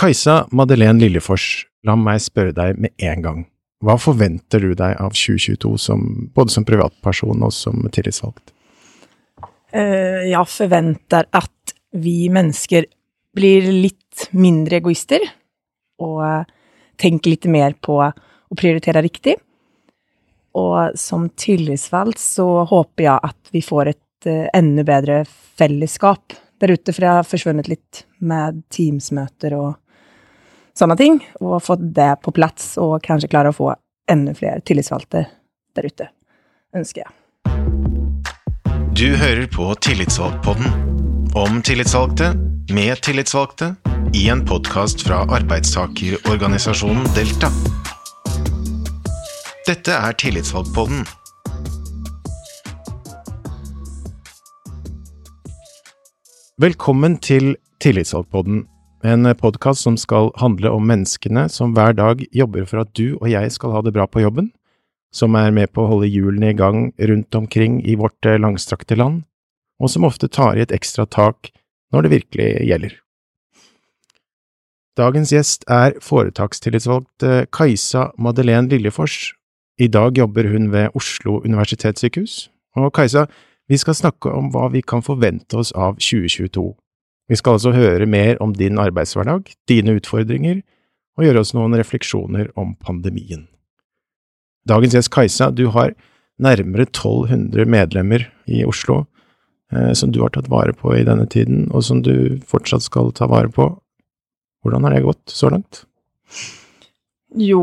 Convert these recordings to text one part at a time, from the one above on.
Kajsa Madeleine Lillefors, la meg spørre deg med en gang. Hva forventer du deg av 2022, som, både som privatperson og som tillitsvalgt? Eh, jeg forventer at vi mennesker blir litt mindre egoister, og eh, tenker litt mer på å prioritere riktig. Og som tillitsvalgt så håper jeg at vi får et uh, enda bedre fellesskap der ute, for det har forsvunnet litt med Teams-møter og sånne ting, og fått det på plass, og kanskje klare å få enda flere tillitsvalgte der ute, ønsker jeg. Du hører på Tillitsvalgtpodden, om tillitsvalgte, med tillitsvalgte, i en podkast fra arbeidstakerorganisasjonen Delta. Dette er Tillitsvalgtpodden. Velkommen til Tillitsvalgtpodden, en podkast som skal handle om menneskene som hver dag jobber for at du og jeg skal ha det bra på jobben, som er med på å holde hjulene i gang rundt omkring i vårt eh, langstrakte land, og som ofte tar i et ekstra tak når det virkelig gjelder. Dagens gjest er foretakstillitsvalgt eh, Kajsa Madeleine Lillefors, i dag jobber hun ved Oslo universitetssykehus. Og Kajsa, vi skal snakke om hva vi kan forvente oss av 2022. Vi skal altså høre mer om din arbeidshverdag, dine utfordringer, og gjøre oss noen refleksjoner om pandemien. Dagens gjest Kajsa, du har nærmere 1200 medlemmer i Oslo eh, som du har tatt vare på i denne tiden, og som du fortsatt skal ta vare på. Hvordan har det gått så langt? Jo,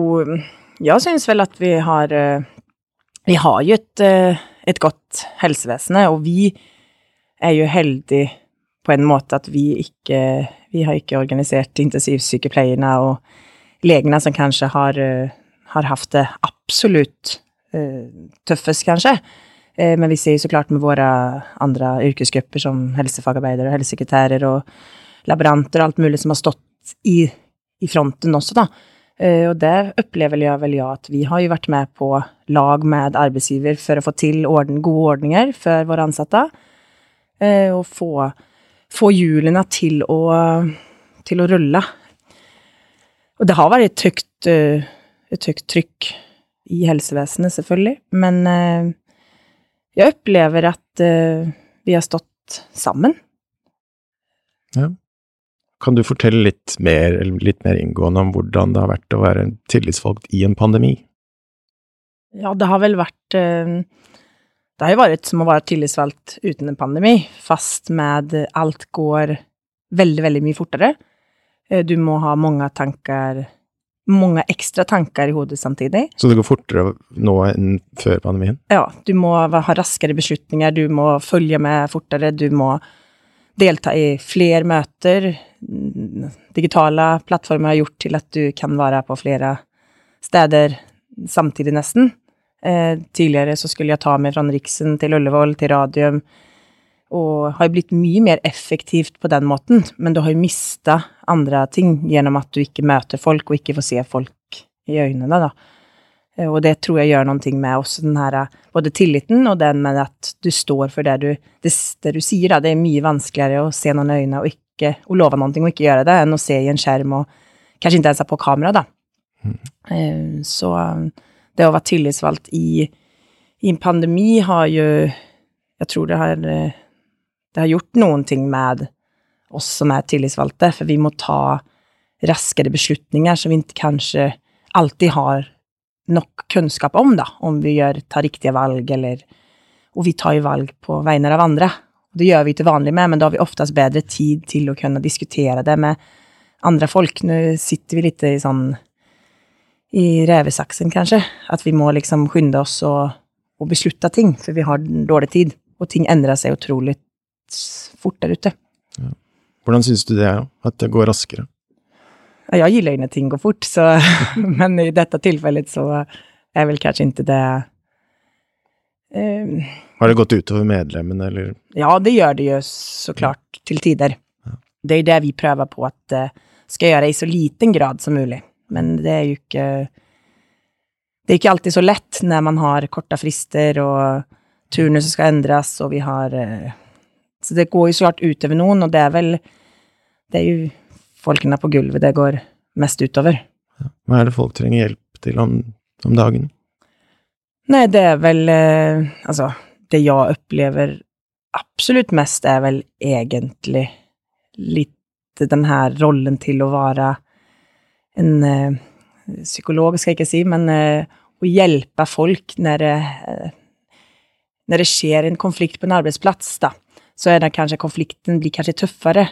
jeg syns vel at vi har eh, Vi har jo et, eh, et godt helsevesen, og vi er jo heldige på en måte at vi ikke Vi har ikke organisert intensivsykepleierne og legene som kanskje har, eh, har hatt det absolutt tøffest, kanskje. Men vi ser jo så klart med våre andre yrkesgrupper som helsefagarbeidere, og helsesekretærer og laboranter og alt mulig som har stått i, i fronten også, da. Eh, og det opplever jeg vel ja, at vi har jo vært med på lag med arbeidsgiver for å få til orden, gode ordninger for våre ansatte. Eh, og få, få hjulene til å, til å rulle. Og det har vært et høyt, eh, et høyt trykk i helsevesenet, selvfølgelig. Men jeg opplever at vi har stått sammen. Ja. Kan du fortelle litt mer, litt mer inngående om hvordan det har vært å være tillitsvalgt i en pandemi? Ja, det har vel vært eh, Det har jo vært som å være tillitsvalgt uten en pandemi, fast med alt går veldig, veldig mye fortere. Eh, du må ha mange tanker mange ekstra tanker i hodet samtidig. Så det går fortere nå enn før pandemien? Ja, du må ha raskere beslutninger, du må følge med fortere, du må delta i flere møter. Digitale plattformer har gjort til at du kan være på flere steder samtidig, nesten. Eh, tidligere så skulle jeg ta meg fra Riksen til Ullevål, til Radium, og har blitt mye mer effektivt på den måten, men du har jo mista andre ting gjennom at du ikke møter folk, og ikke får se folk i øynene, da. Eh, og det tror jeg gjør noe med også den her både tilliten og den med at du står for det du, det, det du sier. Da. Det er mye vanskeligere å se noen øyne og ikke å love noe og ikke gjøre det, enn å se i en skjerm og kanskje ikke ens på kamera, da. Mm. Så det å være tillitsvalgt i, i, en pandemi har jo Jeg tror det har, det har gjort noen ting med oss som er tillitsvalgte, for vi må ta raskere beslutninger som vi ikke kanskje alltid har nok kunnskap om, da, om vi gjør, tar riktige valg, eller Og vi tar jo valg på vegne av andre. Det gjør vi ikke vanlig med, men da har vi oftest bedre tid til å kunne diskutere det med andre folk. Nå sitter vi litt i sånn i revesaksen, kanskje. At vi må liksom skynde oss og, og beslutte ting, for vi har dårlig tid. Og ting endrer seg utrolig fort der ute. Ja. Hvordan syns du det er, at det går raskere? Jeg liker jo när ting går fort, så, men i dette tilfellet så er vel kanskje ikke det... Um, Har det gått utover medlemmene, eller? Ja, det gjør det jo så klart til tider. Ja. Det er det vi prøver på at uh, skal gjøre i så liten grad som mulig. Men det er jo ikke Det er ikke alltid så lett når man har korte frister og turnuset skal endres, og vi har uh, Så det går jo så klart utover noen, og det er vel Det er jo folkene på gulvet det går mest utover. Hva er det folk trenger hjelp til om, om dagen? Nei, det er vel eh, Altså, det jeg opplever absolutt mest, er vel egentlig litt den her rollen til å være en eh, psykolog, skal jeg ikke si, men eh, å hjelpe folk når det, eh, når det skjer en konflikt på en arbeidsplass, da, så er det kanskje konflikten blir kanskje tøffere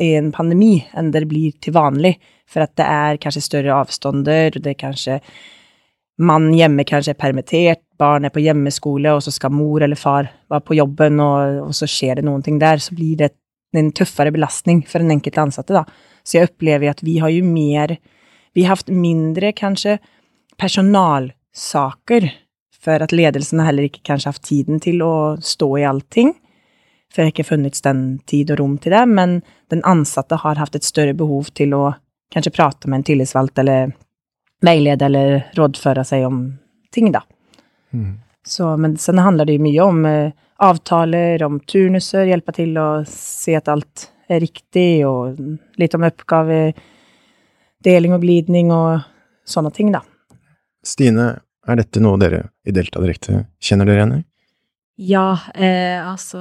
i en pandemi enn det blir til vanlig, for at det er kanskje større avstander, det er kanskje mann hjemme kanskje er permittert, barn er på hjemmeskole, og så skal mor eller far være på jobben, og, og så skjer det noen ting der, så blir det en tøffere belastning for den enkelte ansatte, da. Så jeg opplever at vi har jo mer Vi har hatt mindre, kanskje, personalsaker, for at ledelsen heller ikke kanskje har hatt tiden til å stå i allting. For det har ikke funnits den tid og rom til det, men den ansatte har hatt et større behov til å kanskje prate med en tillitsvalgt eller veilede eller rådføre seg om ting, da. Mm. Så, men sen handler det jo mye om eh, avtaler, om turnuser, hjelpe til å se at alt er riktig, og litt om oppgavedeling og glidning og sånne ting, da. Stine, er dette noe dere i Delta Direkte kjenner dere igjen i? Ja, eh, altså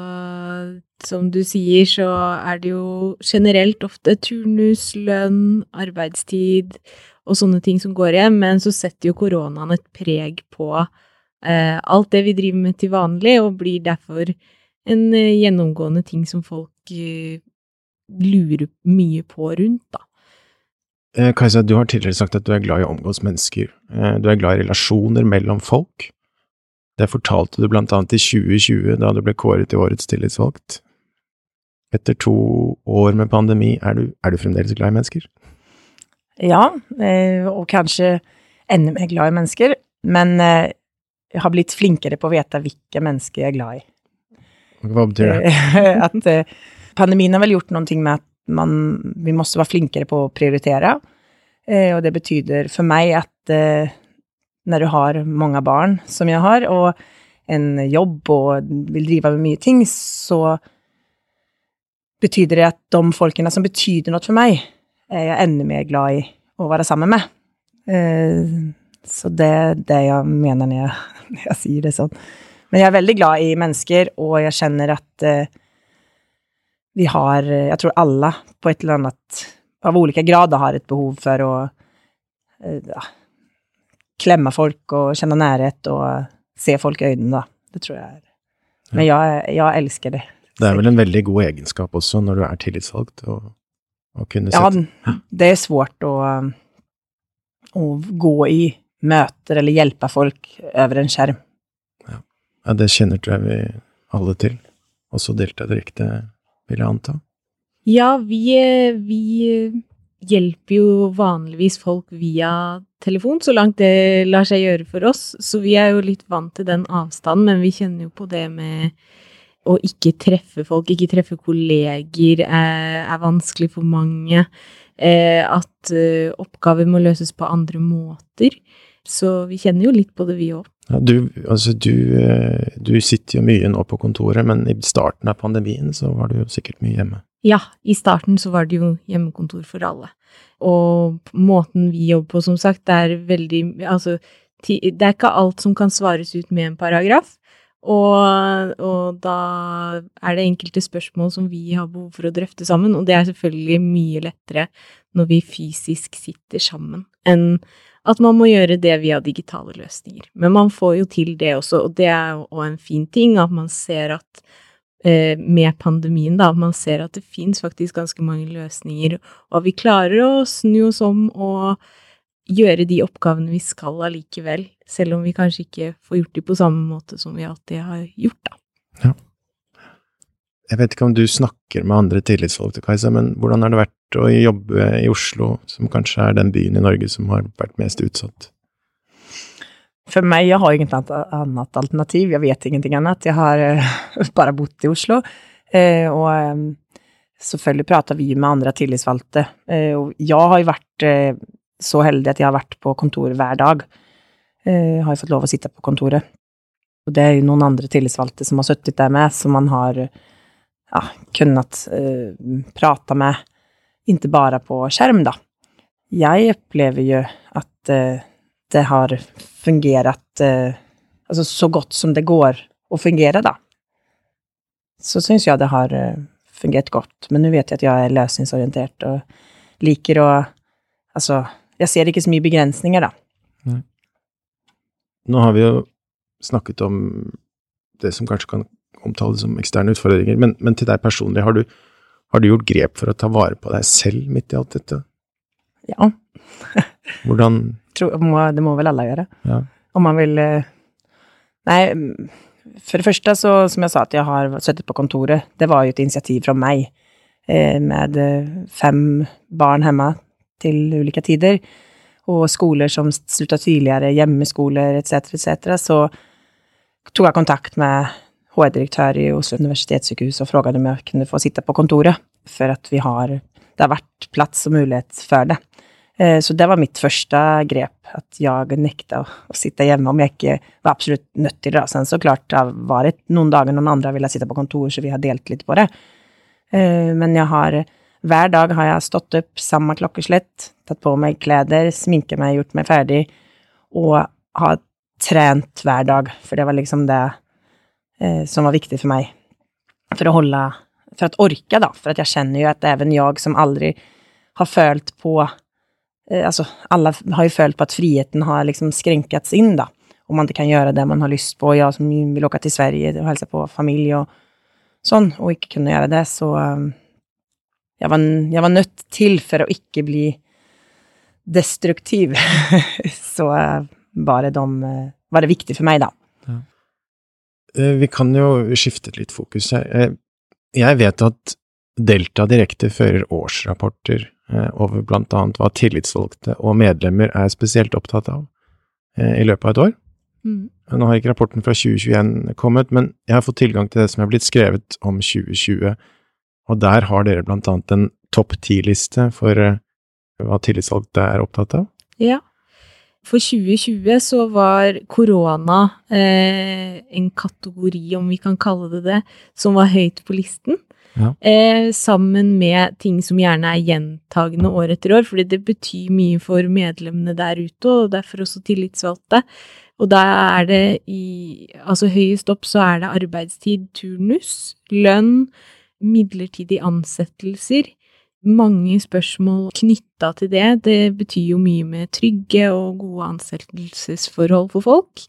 Som du sier, så er det jo generelt ofte turnus, lønn, arbeidstid og sånne ting som går igjen, men så setter jo koronaen et preg på eh, alt det vi driver med til vanlig, og blir derfor en eh, gjennomgående ting som folk eh, lurer mye på rundt, da. Eh, Kajsa, du har tidligere sagt at du er glad i å omgås mennesker. Eh, du er glad i relasjoner mellom folk. Det fortalte du blant annet i 2020, da du ble kåret til årets tillitsvalgt. Etter to år med pandemi, er du, er du fremdeles glad i mennesker? Ja, eh, og kanskje enda mer glad i mennesker, men jeg har blitt flinkere på å vite hvilke mennesker jeg er glad i. Hva betyr det? At pandemien har vel gjort noe med at man, vi måste være flinkere på å prioritere. Eh, og det betyder for meg at eh, når du har mange barn, som jeg har, og en jobb og vil drive med mye ting, så betyder det at de folkene som betyder noe for meg, er jeg enda mer glad i å være sammen med. Eh, så det er det jeg mener når jeg, når jeg sier det sånn. Men jeg er veldig glad i mennesker, og jeg kjenner at eh, vi har Jeg tror alle på et eller annet Av ulike grader har et behov for å eh, ja, klemme folk og kjenne nærhet og se folk i øynene, da. Det tror jeg er Men jeg, jeg elsker det. Det er vel en veldig god egenskap også, når du er tillitsvalgt, å, å kunne Ja, det er svårt å, å gå i møter eller hjelpe folk over en skjerm. Ja, det kjenner tror jeg vi alle til. Også delta direkte, vil jeg anta. Ja, vi, eh, vi eh, hjelper jo vanligvis folk via telefon, så langt det lar seg gjøre for oss. Så vi er jo litt vant til den avstanden, men vi kjenner jo på det med å ikke treffe folk, ikke treffe kolleger, er, er vanskelig for mange. Eh, at eh, oppgaver må løses på andre måter. Så vi kjenner jo litt på det, vi òg. Ja, du, altså du, eh, du sitter jo mye nå på kontoret, men i starten av pandemien så var du jo sikkert mye hjemme. Ja, i starten så var det jo hjemmekontor for alle. Og måten vi jobber på, som sagt, det er veldig Altså, det er ikke alt som kan svares ut med en paragraf. Og, og da er det enkelte spørsmål som vi har behov for å drøfte sammen, og det er selvfølgelig mye lettere når vi fysisk sitter sammen, enn at man må gjøre det via digitale løsninger. Men man får jo til det også, og det er jo en fin ting, at man ser at eh, med pandemien, da, man ser at det finnes faktisk ganske mange løsninger, og vi klarer å snu oss om og gjøre de oppgavene vi skal allikevel, selv om vi kanskje ikke får gjort de på samme måte som vi alltid har gjort, da. Jeg vet ikke om du snakker med andre tillitsvalgte, Kajsa, men hvordan har det vært å jobbe i Oslo, som kanskje er den byen i Norge som har vært mest utsatt? For meg, jeg har inget annet, alternativ, jeg vet ingenting annet. Jeg har eh, bare bodd i Oslo, eh, og eh, selvfølgelig prater vi med andre tillitsvalgte. Eh, og jeg har jo vært eh, så heldig at jeg har vært på kontoret hver dag. Eh, har jeg fått lov å sitte på kontoret. Og det er jo noen andre tillitsvalgte som har sittet der med, som man har ja, kunnet eh, prate med ikke bare på skjerm, da. Jeg opplever jo at eh, det har fungert eh, altså så godt som det går å fungere, da. Så syns jeg det har fungert godt. Men nå vet jeg at jeg er løsningsorientert og liker å Altså, jeg ser ikke så mye begrensninger, da. Nå har vi jo snakket om det som kanskje kan omtales som eksterne utfordringer, men, men til deg personlig, har du, har du gjort grep for å ta vare på deg selv midt i alt dette? Ja. Hvordan Tror, må, det må vel alle gjøre. Ja. Om man vil eh, Nei, for det første, så, som jeg sa, at jeg har sittet på kontoret, det var jo et initiativ fra meg, eh, med fem barn hjemme til ulike tider, og skoler som slutta tidligere, hjemmeskoler etc., etc., så tok jeg kontakt med HR-direktør i Oslo universitetssykehus og spurte om jeg kunne få sitte på kontoret, for at vi har Det har vært plass og mulighet for det. Eh, Så det var mitt første grep, at jeg nekta å sitte hjemme om jeg ikke var absolutt nødt til det. Sen så klart det har vært noen dager noen andre ville sitte på kontor, så vi har delt litt på det. Eh, Men jeg har hver dag har jeg stått opp samme klokkeslett, tatt på meg klær, sminket meg, gjort meg ferdig, og har trent hver dag, for det var liksom det eh, som var viktig for meg. For å holde For å orke, da. For jeg kjenner jo at even jeg som aldri har følt på eh, Altså, alle har jo følt på at friheten har liksom skrenkats inn, da. Om man ikke kan gjøre det man har lyst på. Jeg som vil åke til Sverige og hilse på familie og sånn, og ikke kunne gjøre det, så eh, jeg var, jeg var nødt til, for å ikke bli destruktiv, så eh, var det, de, eh, var det viktig for meg, da. Ja. Vi kan jo skifte litt fokus her. Eh, Jeg vet at Delta Direkte fører årsrapporter eh, over blant annet hva tillitsvalgte og medlemmer er spesielt opptatt av eh, i løpet av et år. Mm. Nå har ikke rapporten fra 2021 kommet, men jeg har fått tilgang til det som er blitt skrevet om 2020, og der har dere blant annet en topp ti-liste for eh, hva tillitsvalgte er opptatt av. Ja. For 2020 så var korona eh, en kategori, om vi kan kalle det det, som var høyt på listen. Ja. Eh, sammen med ting som gjerne er gjentagende år etter år, fordi det betyr mye for medlemmene der ute, og derfor også tillitsvalgte. Og da er det i Altså høyest opp så er det arbeidstid, turnus, lønn, midlertidige ansettelser. Mange spørsmål knytta til det. Det betyr jo mye med trygge og gode ansettelsesforhold for folk.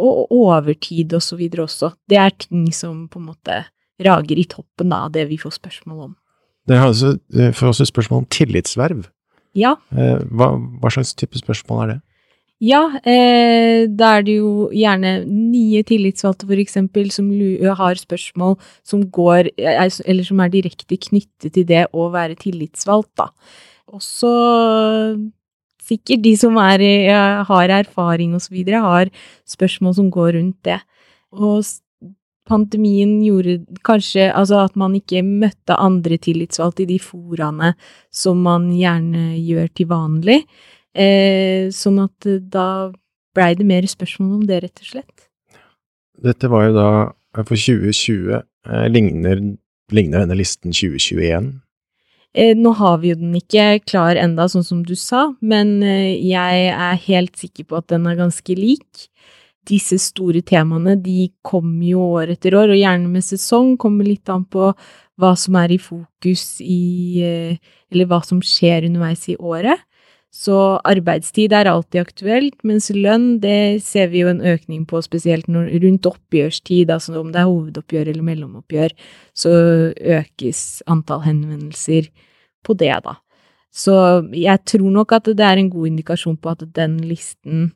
Og overtid og så videre også. Det er ting som på en måte rager i toppen av det vi får spørsmål om. Dere er altså for får også spørsmål om tillitsverv. Ja, Eh, Hva, hva slags type spørsmål er det? Ja, eh, da er det jo gjerne nye tillitsvalgte for eksempel som har spørsmål som går, er, eller som er direkte knyttet til det å være tillitsvalgt, da. Også sikkert de som er, har erfaring videre, har spørsmål som går rundt det. Og pandemien gjorde kanskje altså at man ikke møtte andre tillitsvalgte i de foraene som man gjerne gjør til vanlig. Eh, sånn at eh, da blei det mer spørsmål om det, rett og slett. Dette var jo da eh, for 2020. Eh, ligner, ligner denne listen 2021? Eh, nå har vi jo den ikke klar enda, sånn som du sa, men eh, jeg er helt sikker på at den er ganske lik. Disse store temaene, de kommer jo år etter år, og gjerne med sesong, kommer litt an på hva som er i fokus i Eller hva som skjer underveis i året. Så arbeidstid er alltid aktuelt, mens lønn det ser vi jo en økning på, spesielt når, rundt oppgjørstid, altså om det er hovedoppgjør eller mellomoppgjør, så økes antall henvendelser på det, da. Så jeg tror nok at det er en god indikasjon på at den listen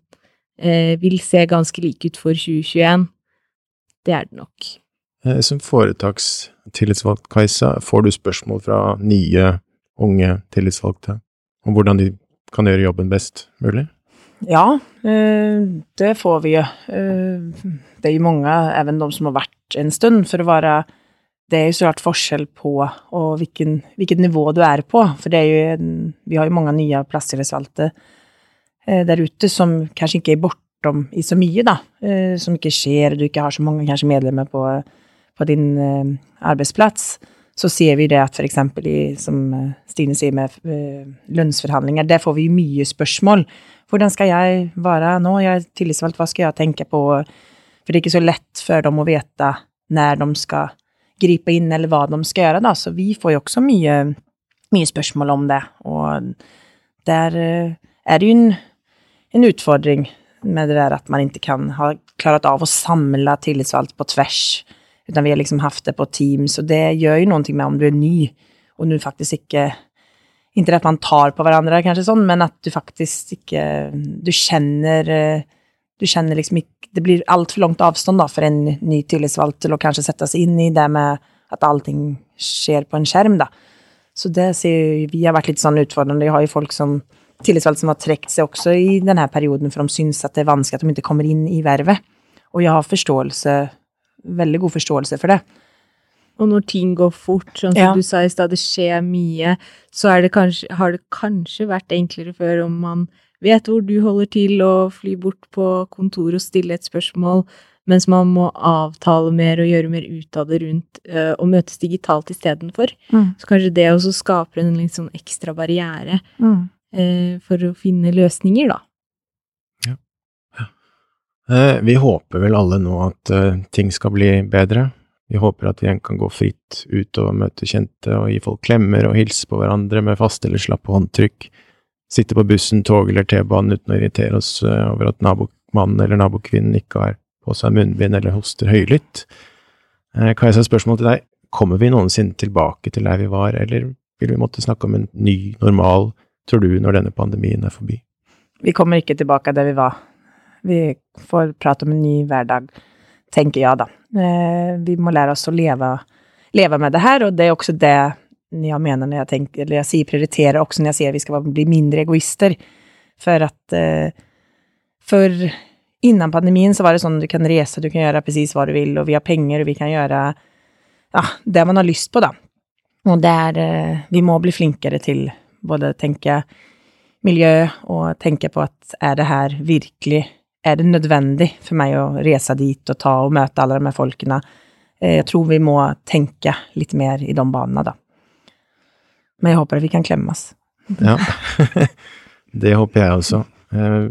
eh, vil se ganske lik ut for 2021. Det er det nok. Eh, Som foretakstillitsvalgt, Kajsa, får du spørsmål fra nye, unge tillitsvalgte om hvordan de kan gjøre jobben best mulig? Ja, eh, det får vi ju. Eh, Det er jo mange, even de som har vært en stund, for å være det er jo så klart forskjell på og hvilken, hvilket nivå du er på. for det er jo vi har jo mange nye plasttillitsvalgte der där ute som kanskje ikke er bortom i så mye, da. Eh, som ikke skjer, du ikke har så mange kanskje medlemmer på, på din eh, arbetsplats. Så ser vi det at eksempel i, som eh, Stine sier med eh, lønnsforhandlinger, der får vi mye spørsmål. Hvordan skal jeg være nå? Jeg er tillitsvalgt, hva skal jeg tenke på? For det er ikke så lett for dem å vite når de skal gripe inn, eller hva de skal gjøre, da. Så vi får jo også mye, mye spørsmål om det. Og der eh, er det jo en, en utfordring med det der at man ikke kan ha klart av å samle tillitsvalgte på tvers. Utan vi har liksom hatt det på Teams, og det gjør jo noe med om du er ny, og du faktisk ikke Ikke at man tar på hverandre, kanskje sånn, men at du faktisk ikke Du kjenner Du kjenner liksom ikke Det blir altfor langt avstand da, for en ny tillitsvalgt til å kanskje sette seg inn i det med at allting skjer på en skjerm, da. Så det ser vi har vært litt sånn utfordrende. Vi har jo folk som tillitsvalgte som har trukket seg også i denne perioden, for de syns at det er vanskelig at de ikke kommer inn i vervet. Og jeg har forståelse, veldig god forståelse for det. Og når ting går fort, sånn som Ja. du sa i stad, det skjer mye, så det kanskje, har det kanskje vært enklere før om man vet hvor du holder til, og fly bort på kontoret og stille et spørsmål, mens man må avtale mer og gjøre mer ut av det rundt, eh, og møtes digitalt istedenfor. Mm. Så kanskje det også skaper en litt sånn ekstra barriere Mm. eh, for å finne løsninger, da. Eh, Vi håper vel alle nå at eh, ting skal bli bedre. Vi håper at vi igjen kan gå fritt ut og møte kjente og gi folk klemmer og hilse på hverandre med faste eller slappe håndtrykk. Sitte på bussen, tog eller T-banen uten å irritere oss eh, over at nabomannen eller nabokvinnen ikke har på seg munnbind eller hoster høylytt. Kajsa, spørsmål til deg. Kommer vi noensinne tilbake til der vi var, eller vil vi måtte snakke om en ny normal, tror du, når denne pandemien er forbi? Vi kommer ikke tilbake der vi var. Vi får prate om en ny hverdag, tenker jeg da. Eh, vi må lære oss å leve, leve med det her, og det er også det jeg mener når jeg tenker, eller jeg sier prioriterer, også når jeg sier vi skal bli mindre egoister. For at eh, For innan pandemien så var det sånn du kan reise, du kan gjøre precis hva du vil, og vi har penger, og vi kan gjøre ja, det man har lyst på, da. Og der er Vi må bli flinkere til både tenke miljø og tenke på at er det her virkelig Er det nødvendig for meg å reise dit og ta og møte alle de her folkene? Eh, Jeg tror vi må tenke litt mer i de banene, da. Men jeg håper at vi kan klemmes. Ja, det håper jeg også. Eh,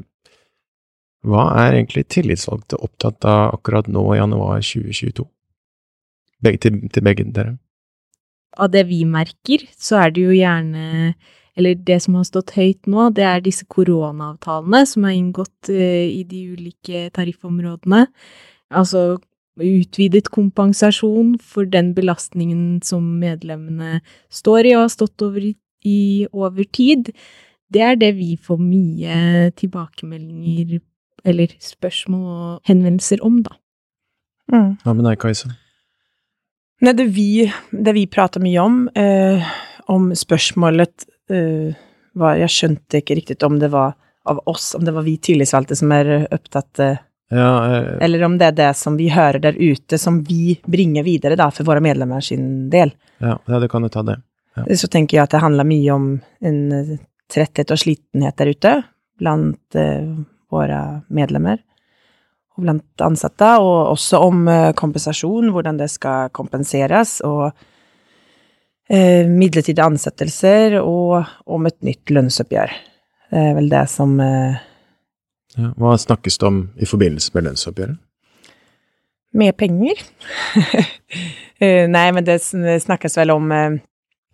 Hva er egentlig tillitsvalgte opptatt av akkurat nå i januar 2022? Begge, til, til begge dere. av det vi merker, så er det jo gjerne Eller det som har stått høyt nå, det er disse koronaavtalene som er inngått eh, i de ulike tariffområdene. Altså utvidet kompensasjon for den belastningen som medlemmene står i og har stått over i, i over tid. Det er det vi får mye tilbakemeldinger eller spørsmål og henvendelser om, da. Hva med deg, Kajsa? Nei, det vi, det vi prater mye om, eh, om spørsmålet eh, var Jeg skjønte ikke riktig om det var av oss, om det var vi tillitsvalgte som er opptatt uh, Ja, uh, Eller om det er det som vi hører der ute, som vi bringer videre da, for våre medlemmer sin del. ja, ja, det kan du ta det. Så tenker jeg at det handler mye om en tretthet og slitenhet der ute blant våre medlemmer og blant ansatte, og også om kompensasjon, hvordan det skal kompenseres, og midlertidige ansettelser, og om et nytt lønnsoppgjør. Det er vel det som eh, Ja, hva snakkes det om i forbindelse med lønnsoppgjøret? Mer penger? Eh, Nei, men det snakkes vel om eh,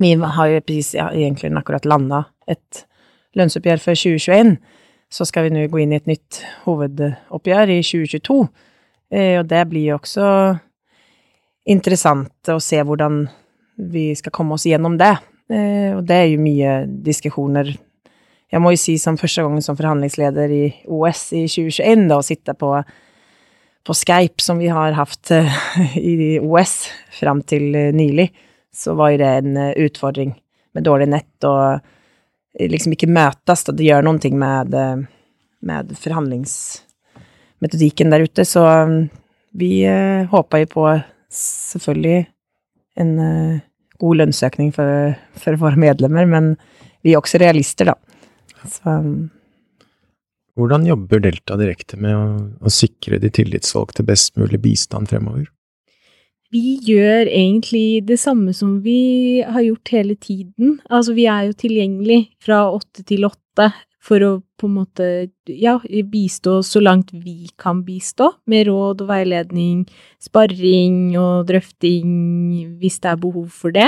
Vi har jo precis ja, egentlig akkurat landa et lønnsoppgjør for 2021. Så skal vi nå gå inn i et nytt hovedoppgjør i 2022. Eh, Og det blir jo også interessant å se hvordan vi skal komme oss gjennom det. Eh, Og det er jo mye diskusjoner. Jeg må jo si som første gang som forhandlingsleder i OS i 2021, da, å sitte på på Skype, som vi har hatt eh, i OS fram til eh, nylig, så var jo det en utfordring med dårlig nett og liksom ikke møtes, og det gjør noe med, med forhandlingsmetodikken der ute. Så vi håper jo på selvfølgelig en god lønnsøkning for, for våre medlemmer, men vi er også realister, da. Så Hvordan jobber Delta direkte med å, å sikre de tillitsvalgte best mulig bistand fremover? Vi gjør egentlig det samme som vi har gjort hele tiden. Altså, vi er jo tilgjengelig fra åtte til åtte for å på en måte, ja, bistå så langt vi kan bistå, med råd og veiledning, sparring og drøfting hvis det er behov for det.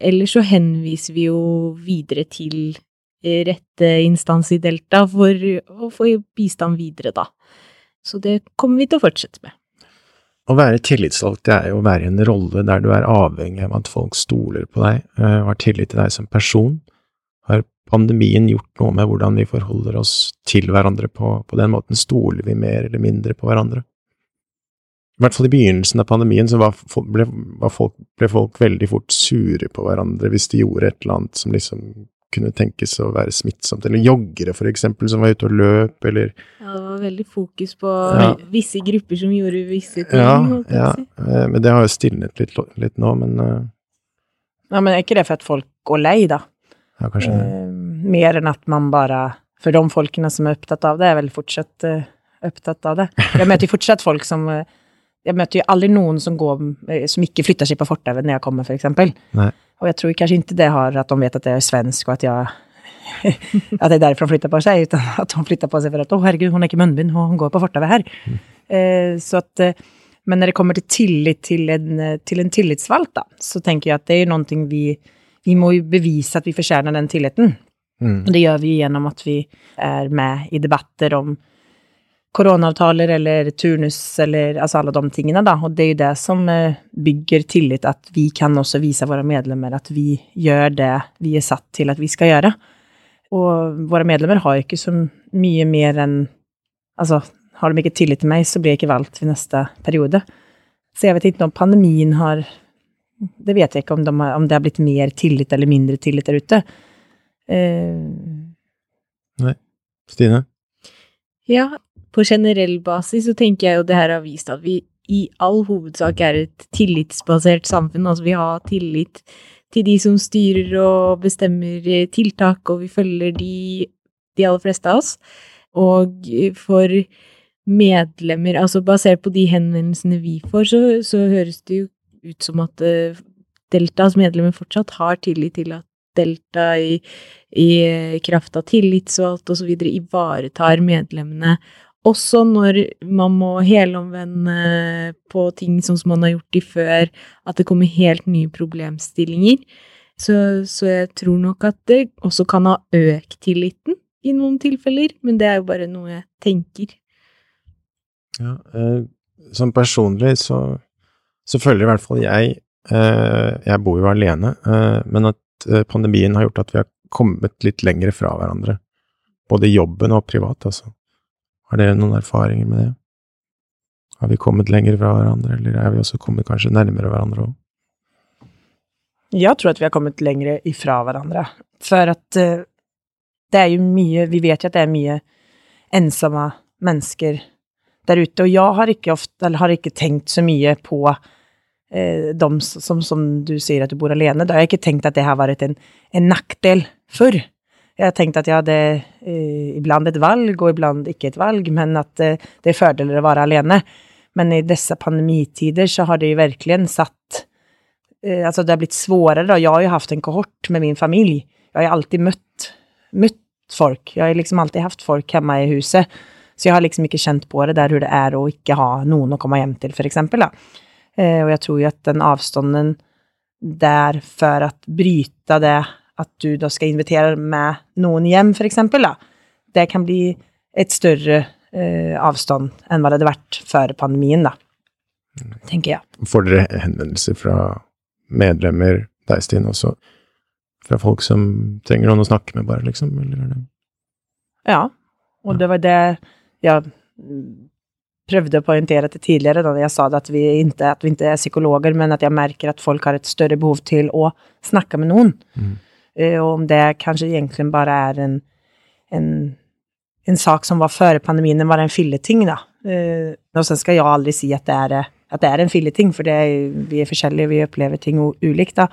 Eller så henviser vi jo videre til rette instans i Delta for å få bistand videre, da. Så det kommer vi til å fortsette med. Å være tillitsvalgt, det er jo å være i en rolle der du er avhengig av at folk stoler på deg eh, og har tillit til deg som person. Pandemien gjort noe med hvordan vi forholder oss til hverandre på, på den måten? Stoler vi mer eller mindre på hverandre? I hvert fall i begynnelsen av pandemien så var, ble, var folk, ble folk veldig fort sure på hverandre hvis de gjorde et eller annet som liksom kunne tenkes å være smittsomt, eller joggere for eksempel, som var ute og løp, eller Ja, det var veldig fokus på ja. visse grupper som gjorde visse ting. Ja, ja. Si. Eh, men det har jo stilnet litt, litt nå, men uh... Ja, men er ikke det for at folk går lei, da? Ja, kanskje det. Eh, mer enn at man bare For de folkene som er opptatt av det, er vel fortsatt uh, opptatt av det. Jeg møter jo fortsatt folk som uh, Jeg møter jo aldri noen som går som ikke flytter seg på fortauet når jeg kommer, eksempel. Og jeg tror kanskje ikke det har at de vet at jeg er svensk, og at jeg at det er derfor han flytter på seg, uten at hun flytter på seg for at 'Å, oh, herregud, hun er ikke munnbind, hun går på fortauet her'. Mm. Eh, så at, eh, men når det kommer til tillit til en, til en tillitsvalgt, da, så tenker jeg at det er noe vi Vi må jo bevise at vi fortjener den tilliten. Mm. Det gjør vi gjennom at vi er med i debatter om koronaavtaler eller turnus eller altså alle de tingene, da. Og det er jo det som eh, bygger tillit, at vi kan også vise våre medlemmer at vi gjør det vi er satt til at vi skal gjøre. Og våre medlemmer har ikke så mye mer enn Altså, har de ikke tillit til meg, så blir jeg ikke valgt ved neste periode. Så jeg vet ikke om pandemien har Det vet jeg ikke om, de om det har blitt mer tillit eller mindre tillit der ute. Eh. Nei. Stine? Ja, på generell basis så tenker jeg jo det her har vist at vi i all hovedsak er et tillitsbasert samfunn. Altså vi har tillit til de som styrer og bestemmer tiltak, og vi følger de, de aller fleste av oss. Og for medlemmer, altså basert på de henvendelsene vi får, så, så høres det jo ut som at uh, Deltas medlemmer fortsatt har tillit til at Delta i, i kraft av tillitsvalgt osv. ivaretar medlemmene også når man må helomvende på ting sånn som man har gjort i før, at det kommer helt nye problemstillinger. Så, så, jeg tror nok at det også kan ha økt tilliten i noen tilfeller, men det er jo bare noe jeg tenker. Ja, eh, sånn personlig så, så føler i hvert fall jeg eh, Jeg bor jo alene, eh, men at pandemien har gjort at vi har kommet litt lenger fra hverandre. Både i jobben og privat, altså. Har dere noen erfaringer med det? Har vi kommet lenger fra hverandre, eller er vi også kommet kanskje nærmere hverandre òg? Jeg tror at vi har kommet lenger ifra hverandre. For at uh, det er jo mye Vi vet jo at det er mye ensomme mennesker der ute. Og jeg har ikke ofte, eller har ikke tenkt så mye på uh, dem som, som du sier at du bor alene. Da har jeg ikke tenkt at det har vært en, en nackdel før. Jeg har tenkt at jeg hadde eh, iblant et valg, og iblant ikke et valg, men at eh, det er fordeler å være alene. Men i disse pandemitider så har det jo virkelig satt eh, Altså, det har blitt vanskeligere. Jeg har jo hatt en kohort med min familie. Jeg har alltid møtt, møtt folk. Jeg har liksom alltid hatt folk hjemme i huset. Så jeg har liksom ikke kjent på det der hvor det er å ikke ha noen å komme hjem til, for eksempel. Da. Eh, og jeg tror jo at den avstanden der for å bryte det at du da skal invitere med noen hjem, for eksempel, da, det kan bli et større eh, avstand enn hva det hadde vært før pandemien, da, tenker jeg. Får dere henvendelser fra medlemmer, deg, Stine, også? Fra folk som trenger noen å snakke med, bare, liksom? Eller er Ja, og det var det jeg prøvde å poengtere til tidligere, da jeg sa det at vi, ikke, at vi ikke er psykologer, men at jeg merker at folk har et større behov til å snakke med noen. Mm. Uh, og om det kanskje egentlig bare er en, en, en sak som var før pandemien, var en filleting, da. Uh, og så skal jeg aldri si at det er, at det er en filleting, for er, vi er forskjellige, vi opplever ting ulikt, da.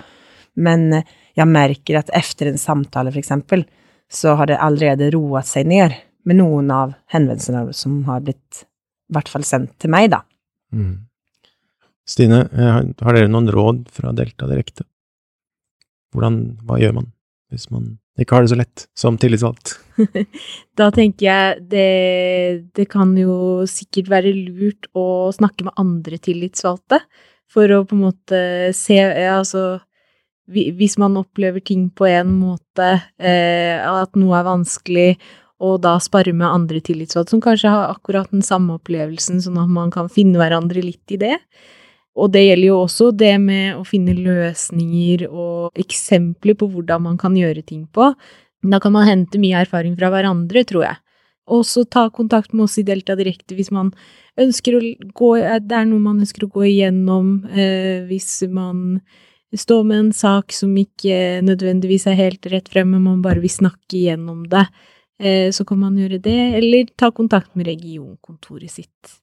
Men eh, jeg merker at etter en samtale, for eksempel, så har det allerede roet seg ned med noen av henvendelsene som har blitt i hvert fall sendt til meg, da. Mm. Stine, har har dere noen råd fra Delta Direkte? Hvordan, hva gjør man hvis man ikke har det så lett som tillitsvalgt? Da tenker jeg det, det kan jo sikkert være lurt å snakke med andre tillitsvalgte, for å på en måte se Altså, hvis man opplever ting på en måte, eh, at noe er vanskelig, og da spare med andre tillitsvalgte som kanskje har akkurat den samme opplevelsen, sånn at man kan finne hverandre litt i det. Og det gjelder jo også det med å finne løsninger og eksempler på hvordan man kan gjøre ting på. Da kan man hente mye erfaring fra hverandre, tror jeg. Og så ta kontakt med oss i Delta Direkte hvis man ønsker å gå Det er noe man ønsker å gå igjennom, eh, hvis man står med en sak som ikke nødvendigvis er helt rett frem, men man bare vil snakke igjennom det. Eh, så kan man gjøre det, eller ta kontakt med regionkontoret sitt.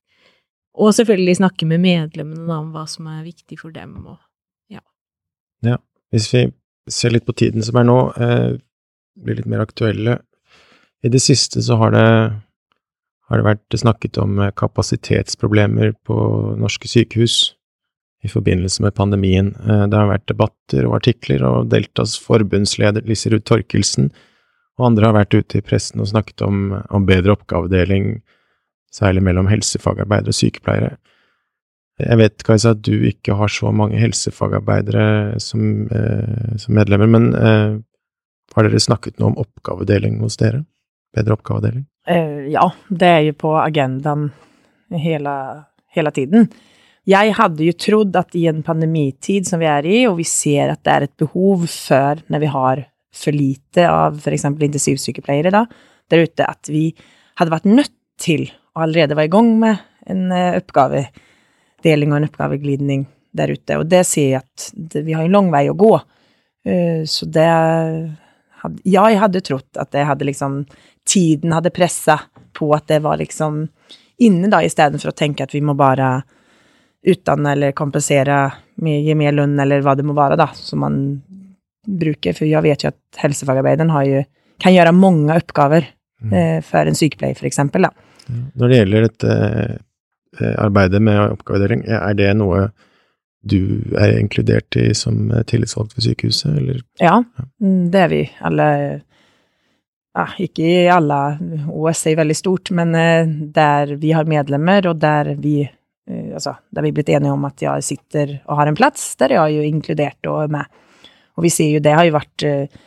Og selvfølgelig snakke med medlemmene om hva som er viktig for dem. Og, Hvis vi ser litt på tiden som er nå, eh, blir litt mer aktuelle. I det siste så har det, har det vært snakket om eh, kapasitetsproblemer på norske sykehus i forbindelse med pandemien. Eh, det har vært debatter og artikler, og Deltas forbundsleder Liserud Torkelsen og andre har vært ute i pressen og snakket om, om bedre oppgavedeling, særlig mellom helsefagarbeidere og sykepleiere. Jeg vet, Kajsa, at du ikke har så mange helsefagarbeidere som, eh, som medlemmer, men eh, har dere snakket noe om oppgavedeling hos dere? Bedre oppgavedeling? Uh, ja, det er jo på agendaen hele, hele tiden. Jeg hadde jo trodd at i en pandemitid som vi er i, og vi ser at det er et behov før når vi har för lite av f.eks. intensivsykepleiere da, der ute, at vi hadde vært nødt til å allerede være i gang med en oppgavedeling og en oppgaveglidning der ute. Og det sier jeg at vi har en lang vei å gå. Eh, Så det ja, jeg hadde trott at det hadde liksom, tiden hadde pressa på at det var liksom inne da, istedenfor å tenke at vi må bare utdanne eller kompensere med gi mer lønn eller hva det må være, da, som man bruker. For jeg vet jo at helsefagarbeideren har jo, kan gjøre mange oppgaver eh, for en sykepleier, for eksempel. Da. Når det gjelder dette eh, arbeidet med oppgavedeling, er det noe du er inkludert i som eh, tillitsvalgt ved sykehuset, eller? Ja, mm, det er vi. Alle ja, Ikke i alle OS er veldig stort, men der vi har medlemmer, og der vi altså, der vi er blitt enige om at jeg sitter og har en plass, der er jeg jo inkludert og med. Og vi sier jo, det har jo vært uh,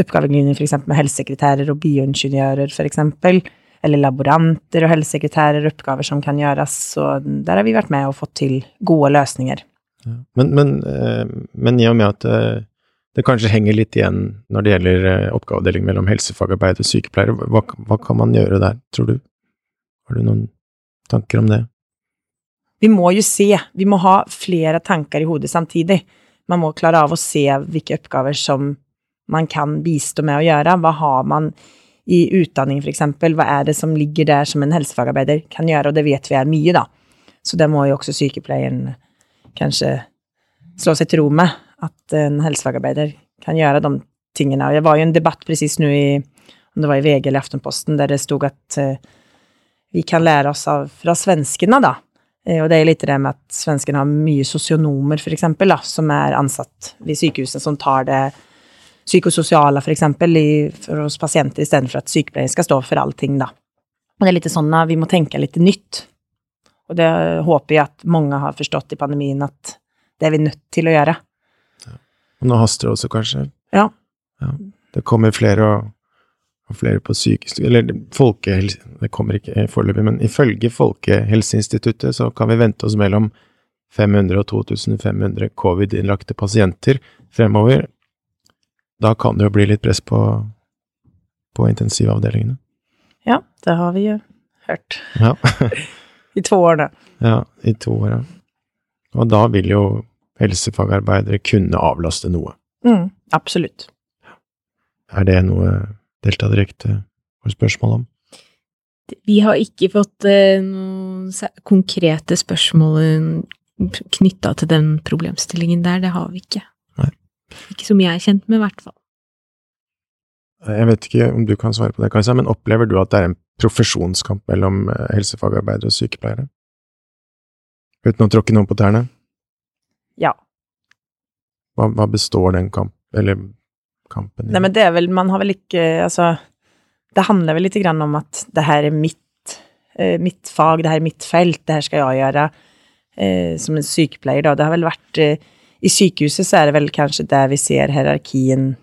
f.eks. for eksempel med helsesekretærer og bioingeniører, eksempel, eller laboranter og helsesekretærer, oppgaver som kan gjøres, så der har vi vært med og fått til gode løsninger. Ja. Men, men, eh, men i og med at eh, det kanskje henger litt igjen når det gjelder eh, oppgavedeling mellom helsefagarbeid og sykepleiere, hva, hva kan man gjøre der, tror du? Har du noen tanker om det? Vi må jo se, vi må ha flere tanker i hodet samtidig. Man må klare av å se hvilke oppgaver som man kan bistå med å gjøre. Hva har man i utdanning, eksempel? Hva er det som ligger der som en helsefagarbeider kan gjøre? Og det vet vi er mye, da. Så det må jo også sykepleieren kanskje slå seg til ro med, at en helsefagarbeider kan gjøre de tingene. Og det var jo en debatt presis nå i, om det var i VG eller Aftenposten, der det stod at eh, vi kan lære oss av, fra svenskene, da. Eh, Og det er litt det med at svenskene har mye sosionomer, eksempel, som er ansatt ved sykehusene, som tar det psykososiale, for hos pasienter, istedenfor at sykepleieren skal stå for allting, da. Og det er litt sånn at vi må tenke litt nytt. Og det håper jeg at mange har forstått i pandemien, at det er vi nødt til å gjøre. Og nå haster det også, kanskje? Ja. Det kommer flere og, og flere på sykehus Eller folkehelse... Det kommer ikke eh, foreløpig, men ifølge Folkehelseinstituttet så kan vi vente oss mellom 500 og 2500 covid-innlagte pasienter fremover. Da kan det jo bli litt press på, på intensivavdelingene. Ja, det har vi jo hørt Ja. i to år da. ja, i to år, ja. Og da vil jo helsefagarbeidere kunne avlaste noe. Mm, absolutt. Er det noe Delta Direkte for spørsmål om? Vi har ikke fått eh, noen konkrete spørsmål knytta til den problemstillingen der, det har vi ikke. Nei. Ikke som jeg er kjent med, i hvert fall. Jeg vet ikke om du kan svare på det, Kajsa, men opplever du at det er en profesjonskamp mellom eh, helsefagarbeidere og sykepleiere? Uten å tråkke noen på tærne? Ja. Hva, hva består den kamp, eller kampen Nei, men det er vel man har vel ikke Altså, det handler vel lite grann om at det her er mitt, eh, mitt fag, det her er mitt felt, det her skal jeg gjøre eh, som en sykepleier da. Det har vel vært eh, i sykehuset så er det vel kanskje der vi ser hierarkien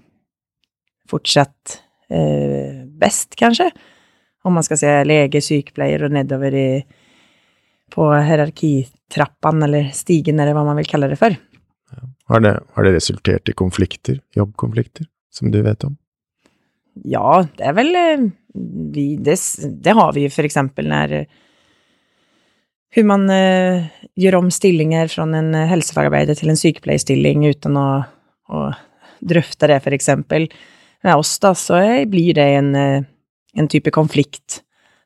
fortsatt best, kanskje. kanske. Om man skal se lege, sykepleier og nedover i, på hierarkitrappan eller stigen eller hva man vil kalle det för. Har det, har det resultert i konflikter, jobbkonflikter, som du vet om? Ja, det er väl eh, vi, det, det har vi jo for eksempel når eh, man uh, gjør om stillinger fra en helsefagarbeider til en sykepleierstilling uten å, å, drøfte det, for eksempel. Med oss da, så blir det en, en type konflikt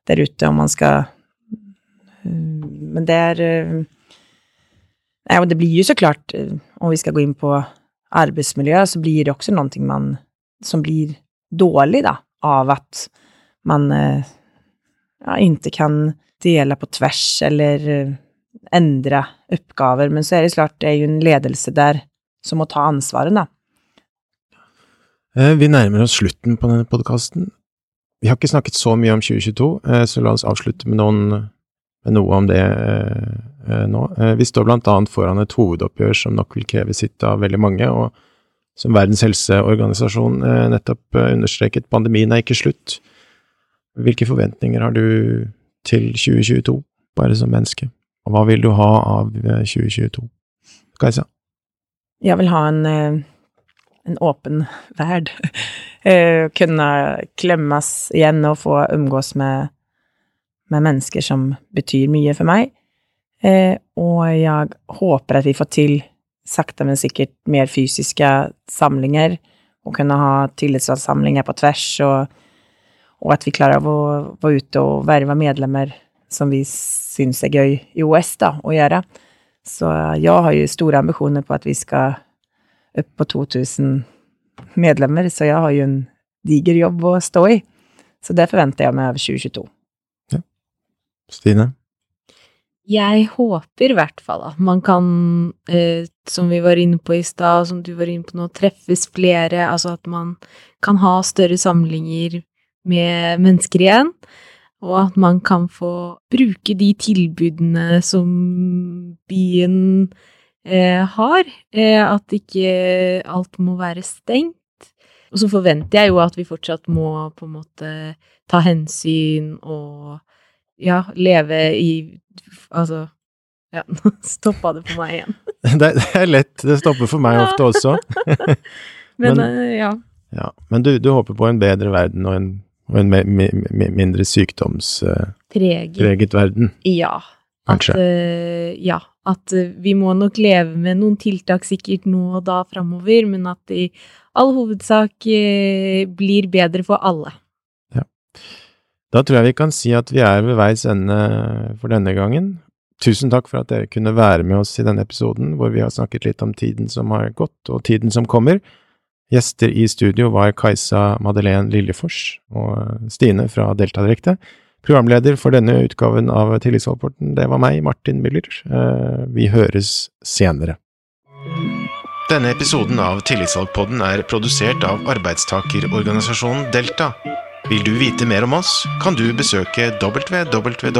der ute om man skal Men det er Nei, og det blir jo så klart, om vi skal gå inn på arbetsmiljö, så blir det också någonting man, som blir dålig da, av att man eh, ja, inte kan dela på tvers eller eh, endre oppgaver. Men så er det klart, det er jo en ledelse der som må ta ansvaret, da. Eh, Vi nærmer oss slutten på denne podkasten. Vi har ikke snakket så mye om 2022, eh, så la oss avslutte med, noen, med noe om det nå. Eh, Vi står annet foran et hovedoppgjør som nok vil kreve sitt av veldig mange, og som Verdens helseorganisasjon eh, nettopp eh, understreket, pandemien er ikke slutt. Hvilke forventninger har du til 2022, bare som menneske? Og hva vil du ha av eh, 2022? Kajsa? Jeg vil ha en, eh, en åpen verd. Kunne klemmes igjen og få umgås med, med mennesker som betyr mye for meg. Eh, Og jeg håper at vi får til, sakte men sikkert, mer fysiske samlinger, og kunne ha tillitsvalgssamlinger på tvers, og, og at vi klarer å være ute og verve medlemmer som vi syns er gøy i OS da, å gjøre. Så jeg har jo store ambisjoner på at vi skal opp på 2000 medlemmer, så jeg har jo en diger jobb å stå i. Så det forventer jeg meg over 2022. Stine? Jeg håper i hvert fall at man kan, eh, som vi var inne på i stad, som du var inne på nå, treffes flere, altså at man kan ha større samlinger med mennesker igjen, og at man kan få bruke de tilbudene som byen eh, har, eh, at ikke alt må være stengt. Og så forventer jeg jo at vi fortsatt må på en måte ta hensyn og ja, leve i Altså Ja, nå stoppa det for meg igjen. Det, det er lett, det stopper for meg ofte også. Men, Men- eh, ja. Ja, men du, du håper på en bedre verden og en, og en me, me, me, mindre sykdomspreget Preget. verden, Ja. At, kanskje. eh, ja. At eh, vi må nok leve med noen tiltak sikkert nå og da framover, men at det i all hovedsak eh, blir bedre for alle. Da tror jeg vi kan si at vi er ved veis ende for denne gangen. Tusen takk for at dere kunne være med oss i denne episoden, hvor vi har snakket litt om tiden som har gått, og tiden som kommer. Gjester i studio var Kajsa Madeleine Liljefors og Stine fra Delta Direkte. Programleder for denne utgaven av Tillitsvalgporten, det var meg, Martin Müller. Eh, Vi høres senere. Denne episoden av Tillitsvalgpodden er produsert av arbeidstakerorganisasjonen Delta. Vil du vite mer om oss, kan du besøke www.delta.no.